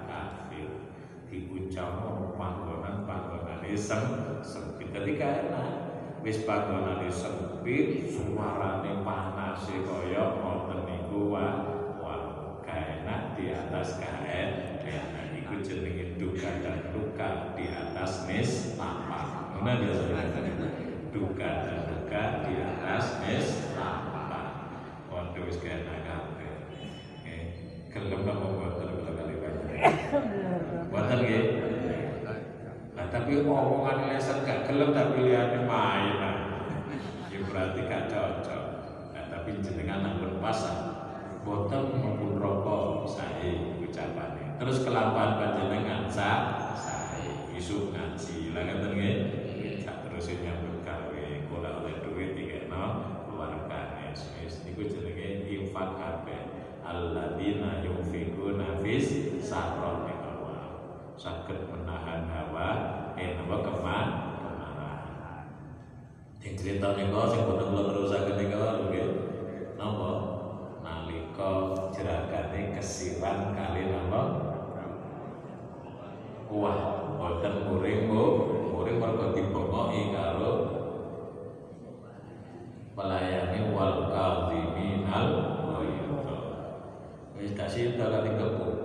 dikuncang panggonan-panggonane sem sempit ketika enak wis panggonane sempit suarane panas kaya ngoten niku wa wa kaenak di atas kaen enak iku jenenge duka dan duka di atas mis lapak ngono duka dan duka di atas mis lapak waduh wis kaenak kabeh. Eh gelem apa banyak Buatan nggih. Nah, tapi omongan lesan gak gelem tapi liane main. Ya berarti gak cocok. Nah, tapi jenengan nak berpasang boten maupun rokok saya Terus kelapan panjenengan sa sae isu ngaji. Lah ngoten nggih. Sak terus nyambut gawe kula oleh duit dikekno keluargane. Wis niku jenenge infak kabeh. Yunfiquna fis sarra saged menahan hawa eh napa keman kemarahan. Yang cerita niku sing boten kula terusaken niku lho nggih. Napa? Nalika jeragane kesiran kali napa? Wah, boten muring muring mergo dibongoki karo pelayani wal kadhiminal ghaidha. Wis kasih dalan kepu.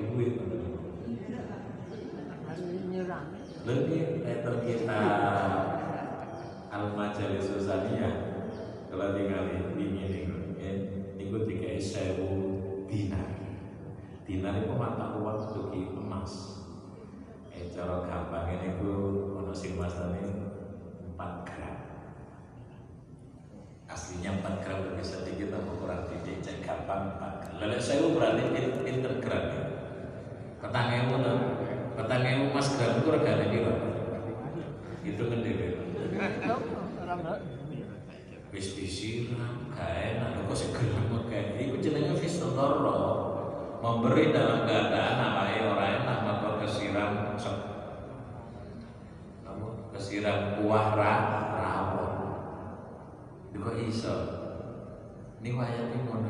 duit lebih letter kita al majalis susaniyah kalau tinggal di ini ya itu tiga sewu dinar dinar itu mata uang tuki emas eh cara gampang ini ku ono sing masane 4 gram aslinya 4 gram lebih sedikit atau kurang titik cek gampang 4 gram lelek sewu berarti pin- pinter gram ya petang ewu no. Petang ewu mas gram itu regane piro? Itu orang wis disiram gak enak. Kok segelem kayak iku jenenge fistotoro memberi dalam keadaan awake ora enak maka kesiram apa? Kesiram kuah ra rawon. Kok iso? Ini wayang ini ngono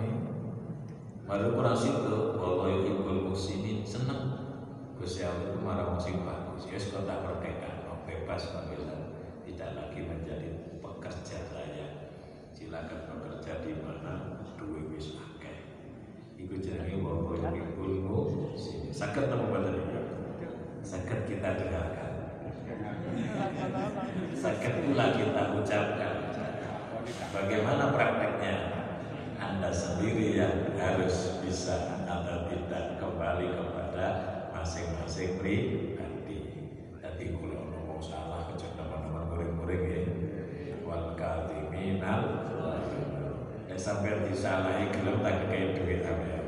baru kurang situ bahwa ibu muslimin seneng. Gusti Allah itu marah sing bagus. Ya sudah tak merdeka no, bebas bebas tidak lagi menjadi pekerja saya. Silakan bekerja di mana duit wis akeh. Iku jenenge bahwa ibu muslimin sakit napa mboten iki sakit kita dengarkan. Sakit pula kita ucapkan. Bagaimana prakteknya anda sendiri yang harus bisa atau tidak kembali kepada masing-masing pribadi. Tadi kalau ngomong salah ke teman-teman murid-murid ya. Wal kadhiminal ya sampai disalahi gelem tak kayak duit apa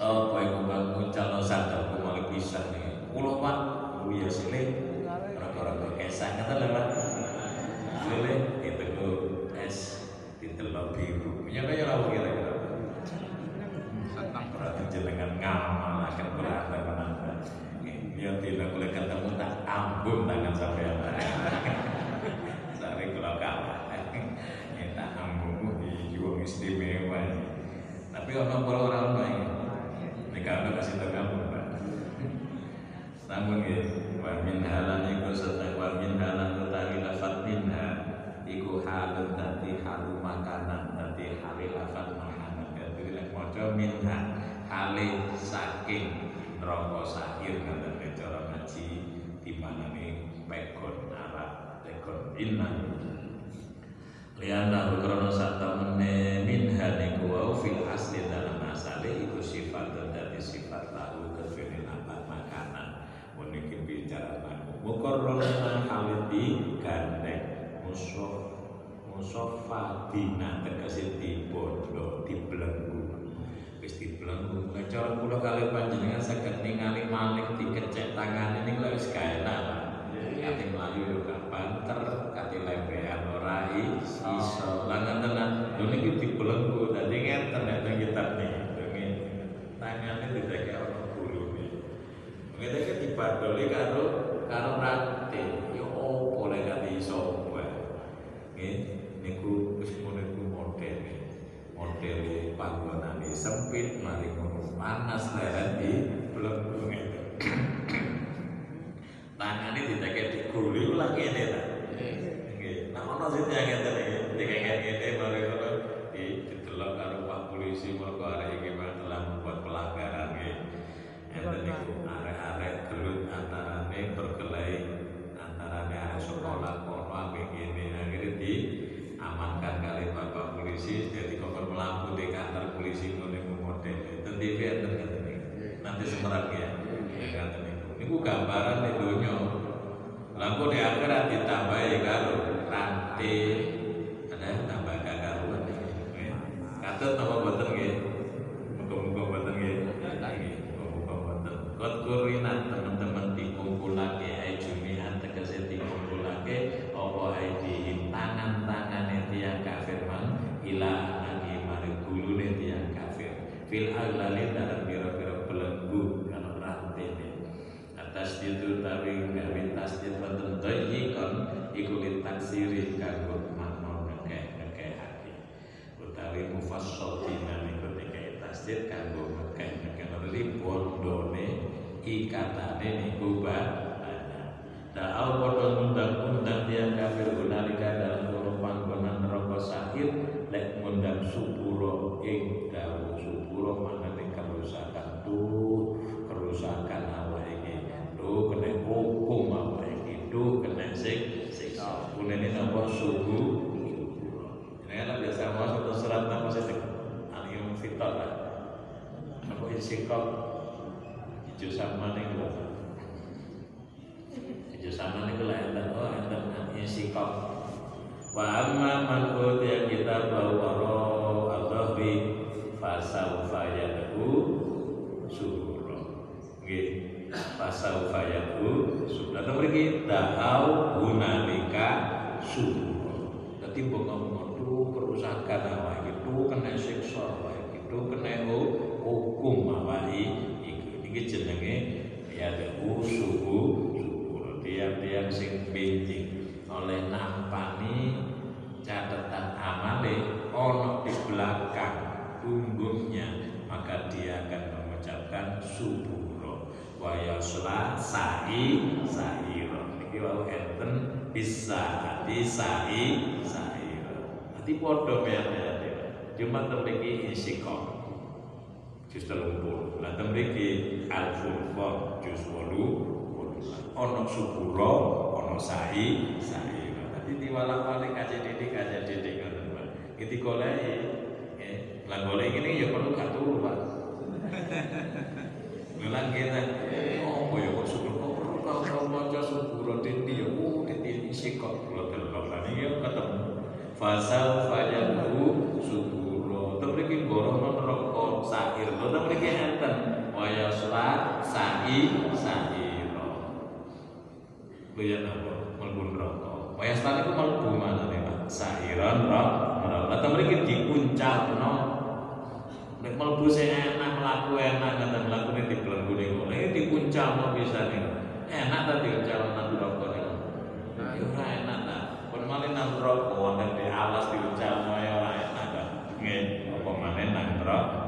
Oh, boy kumbang muncul sadar kumalik bisa nih. Kulo pak, lu ya sini. Orang-orang kesang kata lewat. Lele itu es biru. Punya kayak apa kira-kira? Berarti jenengan ngamal akan berada menanda. Dia tidak boleh ketemu tak ambung tangan sampai yang Sari kalau kalah. Ya tak ambung di jiwa istimewa. Tapi orang orang baik. Ini kalau kasih kamu, Pak. Namun ya, wa min halan iku serta wa min halan utawi lafat minha iku halun dadi halu makanan dadi hali lafat makanan dadi lek maca minha hale saking sahir ngoten nek cara ngaji di mana nih pegon Arab pegon inna. Liana krono sata mene minha niku wau fil asli dalam asale iku sifat dadi sifat lahu kefiril apa makanan. Meniki bicara naku Mukorrolna halid di gandeng. Musof Musofa dina tegesi di bodoh Wis di belenggu Cara kula kali panjenengan saged ningali malik dikecek tangan. Ini lho wis gak enak lah Kati melayu yo gak banter Kati lembean ora iso. Langan tenan Lho niki di belenggu Dadi ngeten nek teng kitab tidak kayak orang guru nih Kita kan dibadoli karo karo rate. Ya opo lek gak iso wae. Nggih, niku wis ngono iku model. Model panggonane sempit, mari ngono panas leren di belenggu itu. Tangane diteke diguli ulah kene ta. Nggih, nah ono sing ngeten iki, dikek ngene mari ngono di didelok Pak polisi mergo arek ya. Ya niku. Niku gambaran di. Lah kok di akhirat ditambahi karo rantai ada tambah kakaruan iki. Katut napa atas itu tawi gawe tasdid wonten dhayyikon iku litaksiri kanggo makna ngekeh-ngekeh hati. Utawi mufassal niku dikai tasdid kanggo ngekeh-ngekeh nuli bondone ikatane niku banyak. Da'au podo ngundang-undang tiang kafir gunalika dalam loro panggonan neraka sahir lek ngundang supuro ing dawu tuh kena sik kunene napa kan biasa mau satu surat nama saya alim fitar lah apa insikok hijau sama nih kalau Ijo sama niku lah enten oh enten insikok. Wa amma man utiya kitab waro al-dhahri fasawfa yad'u subura. Nggih, fasawfa yad'u subura. Nah mriki da'au hunalika subura. Dadi mbok ngomong tuh kerusakan awak iki tuh kena siksa awak iki tuh kena hukum awak iki. Iki jenenge ya suhu subur tiang-tiang sing benjing oleh nampani catatan amale ono di belakang punggungnya maka dia akan mengucapkan suburo wa yasla sa'i sa'iro iki wau enten bisa hati sa'i sa'iro dadi padha mene cuma temriki insikok jus telung Lah temriki al-furqan jus 8 ono suburo, ono sa'i. Tadi diwala-wali kaji didik, kaji didik ngoten, Pak. Lah golek ini ya perlu gak turu, Pak. Ngulang kita, oh ya kok subur kok perlu kau maca dindi ya, oh dindi isi kok kula delok lan iki ketemu. Fasal fajalu suburo. Temriki borong neraka sahir. Lho temriki enten. Wa yasla sa'i sa'i. Lihat apa? Melbu neraka. Wayas tadi ku melbu mana nih pak? Sahiran roh neraka. Atau mereka dipuncak no. Nek melbu saya enak melaku enak kata ini di belenggu nih. Ini dipuncak no bisa nih. Enak tadi calon neraka nih. Ya ora enak ta. Pun malih nang neraka wonten di alas diuncak no ya ora enak ta. Nggih, apa maneh nang neraka.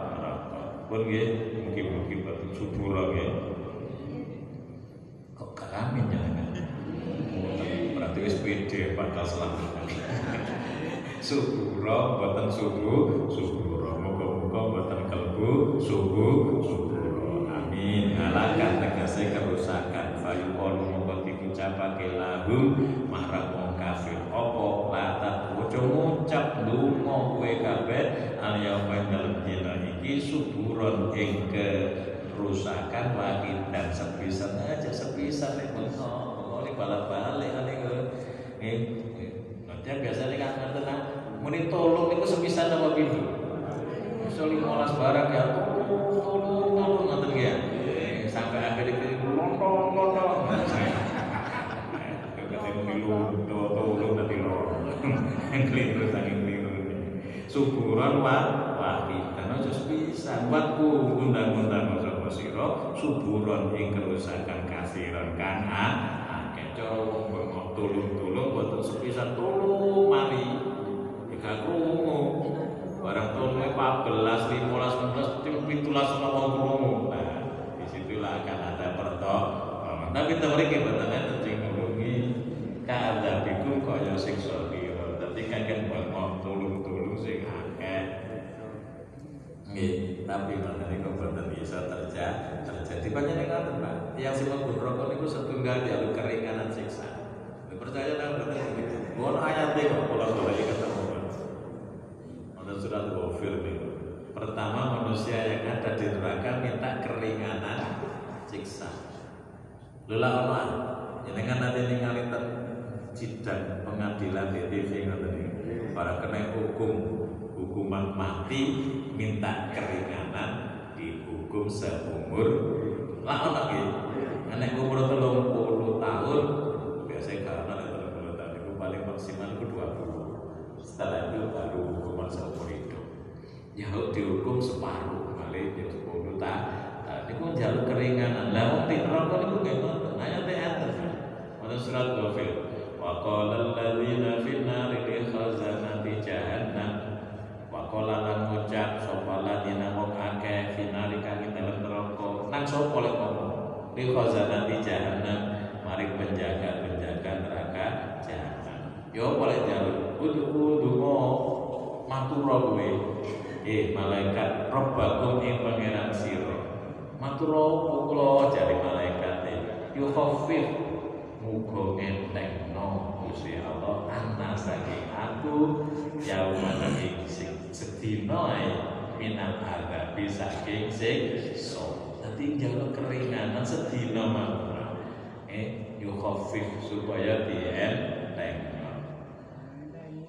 Pun nggih, mungkin-mungkin betul subur nggih. Kok keramin jangan berarti wis pede bakal selamat suburo boten subuh suburo muga-muga boten kelbu subuh suburo amin. Alakan tegese kerusakan fayu qalu mongko diucapake lahum marang wong kafir. Apa? Latat ojo ngucap lunga kowe kabeh al yauma dalem dina iki suburon ing kerusakan wakil dan sepisan aja sepisan nek ngono. Ini balik-balik itu nih nanti biasanya kan ngerti nah muni tolong itu sepisan apa pintu bisa limolas barang ya. Tolong tolong tolong ngerti ya sampai akhir itu lontong lontong ketemu di lontong tolong nanti yang keliru saking keliru syukuran wa wahid karena just bisa buatku undang-undang sapa sira suburon ing kerusakan kasiran kan akeh cara wong mbok tulung-tulung boten sepisan tulung mali gak krungu barang tulung 14 15 16 17 ana wong krungu nah di situlah akan ada pertolongan tapi temriki boten enten sing nulungi ka'adzabikum kaya siksa kira dadi kakek mau tulung-tulung sing akeh Nggih, tapi mana niku boten bisa terjadi. Terjadi banyak yang ngaten, Pak. Yang sifat rokok niku setunggal jalur keringanan siksa. Percaya nang boten. Ngono ayat kok kula goleki ketemu. Surat Ghafir niku. Pertama manusia yang ada di neraka minta keringanan siksa. Lula ono jenengan nanti ningali sidang pengadilan di TV ngoten. Para kena hukum hukuman mati minta keringanan dihukum seumur lah ono nggih. Nek umur 30 tahun biasanya karena nek 30 tahun itu paling maksimal itu 20. Setelah itu baru hukuman seumur hidup. Ya dihukum separuh kali ya 10 tahun. Pun jalur keringanan. Lah wong di neraka niku nggih ngoten. Hanya teater. Wonten surat Ghafir. Wa qala alladziina fin nari khazanati jahannam. Wa qala lan ngucap sapa alladziina wong akeh fin nari kang dalem. Nang sapa lek ngomong? Li jahannam. Mari penjaga-penjaga neraka jahanam. Yo boleh jalur. Donga matura kowe. Eh malaikat Rabbakum ing pangeran sira. Matura kula jare malaikat yo khafif muga entengno Gusti Allah ana saking aku yaumana ing sing sedina ae minal adabi saking siksa. Dadi njaluk keringanan sedina mawon. Eh yo khafif supaya dientengno.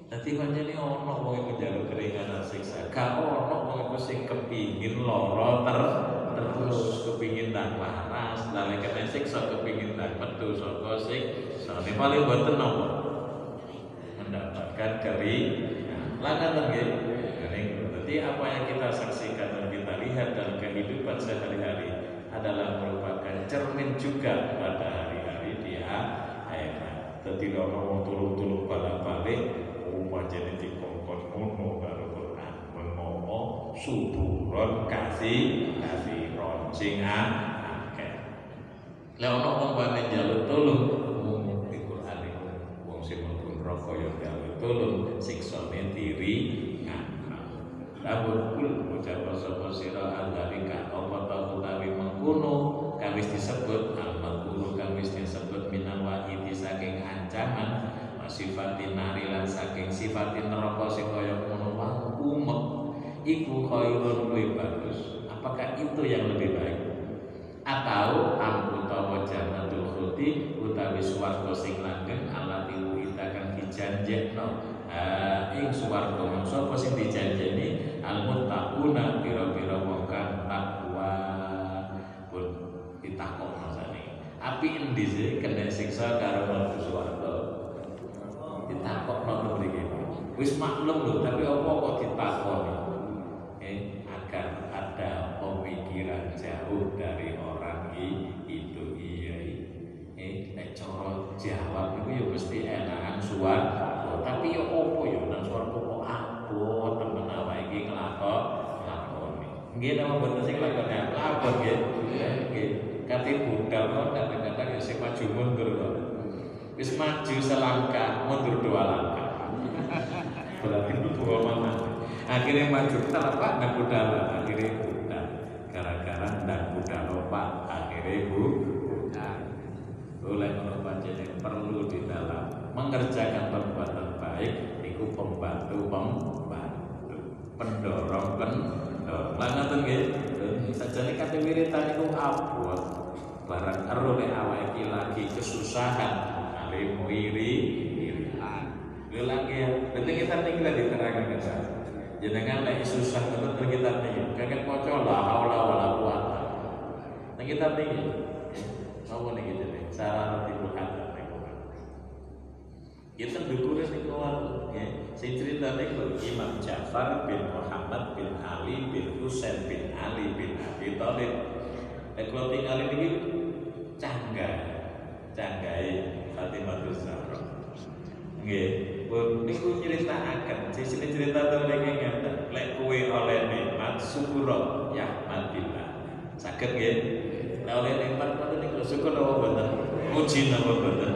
Dadi pancene ana wong iku njaluk keringanan siksa. Gak ana wong iku sing kepingin lara ter terus kepingin tak waras, lalu kena siksa kepingin tak metu saka siksa. Ini paling boten napa? Mendapatkan keringanan. Langan nggih. Jadi apa yang kita saksikan dan kita lihat dalam kehidupan sehari-hari adalah merupakan cermin juga pada hari-hari di akhirat. Jadi orang mau tulung-tulung balik-balik, rumah jadi dikongkon ngono karo Quran. Menomo suburon kasih kasih sing akeh. Lah ono wong njaluk tulung umum di Quran iku wong sing mlebu neraka ya njaluk siksane diri kul ucap sapa sira apa ta utawi mengkono disebut al mengkono kang wis disebut minal wahidi saking ancaman sifatin nari lan sifatin neraka sing kaya ngono umek. Iku khairun luwih bagus. Apakah itu yang lebih baik? Atau am utawa jannatul khuldi utawi swarga sing langgeng alati kita kang dijanjekno. Ah ing swarga mangsa apa sing dijanjeni? Al muttaquna pira-pira wong kang takwa. Pun ditakok masane api endi sih? Kena siksa karo mlebu swarga ditakok nang mriki wis maklum lho tapi apa kok ditakoni? Eh agar ada pemikiran jauh dari orang itu iya eh nek jawab itu ya mesti enakan suar. Tapi ya opo ya? Nang suar kok abot temen awake iki nglakon lakoni nggih nama boten sing lakoni abot nggih. Nggih kate budal kok kadang-kadang ya sing maju mundur kok. Wis maju selangkah mundur dua langkah berarti dua mana? Akhirnya maju. Kita apa nggak budal akhirnya budal gara-gara nggak budal pak akhirnya bu oleh orang panjang perlu di dalam mengerjakan perbuatan baik itu pembantu pembantu. Pendorong pendorong. Langat nggih? Sajane kate wiritan iku abot. Barang ero nek lagi kesusahan kali wiri lagi ya. Berarti kita tinggal diterangkan kita jenengan lagi susah betul kita tinggal kakek maca la haula wala quwata nah kita tinggal mau nih gitu nih. Cara timbul hati kita dukurin nih kawan ya. Saya cerita nih Imam Ja'far bin Muhammad bin Ali bin Husain bin Ali bin Abi Thalib. Eh kalau tinggal ini canggah canggai Fatimah Zahra Nggih, niku nyritakaken, sisi cerita to niki ngeten, lek kowe oleh nikmat syukur ya matillah. Saged nggih. Lek oleh nikmat ngoten niku syukur apa mboten? Muji napa mboten?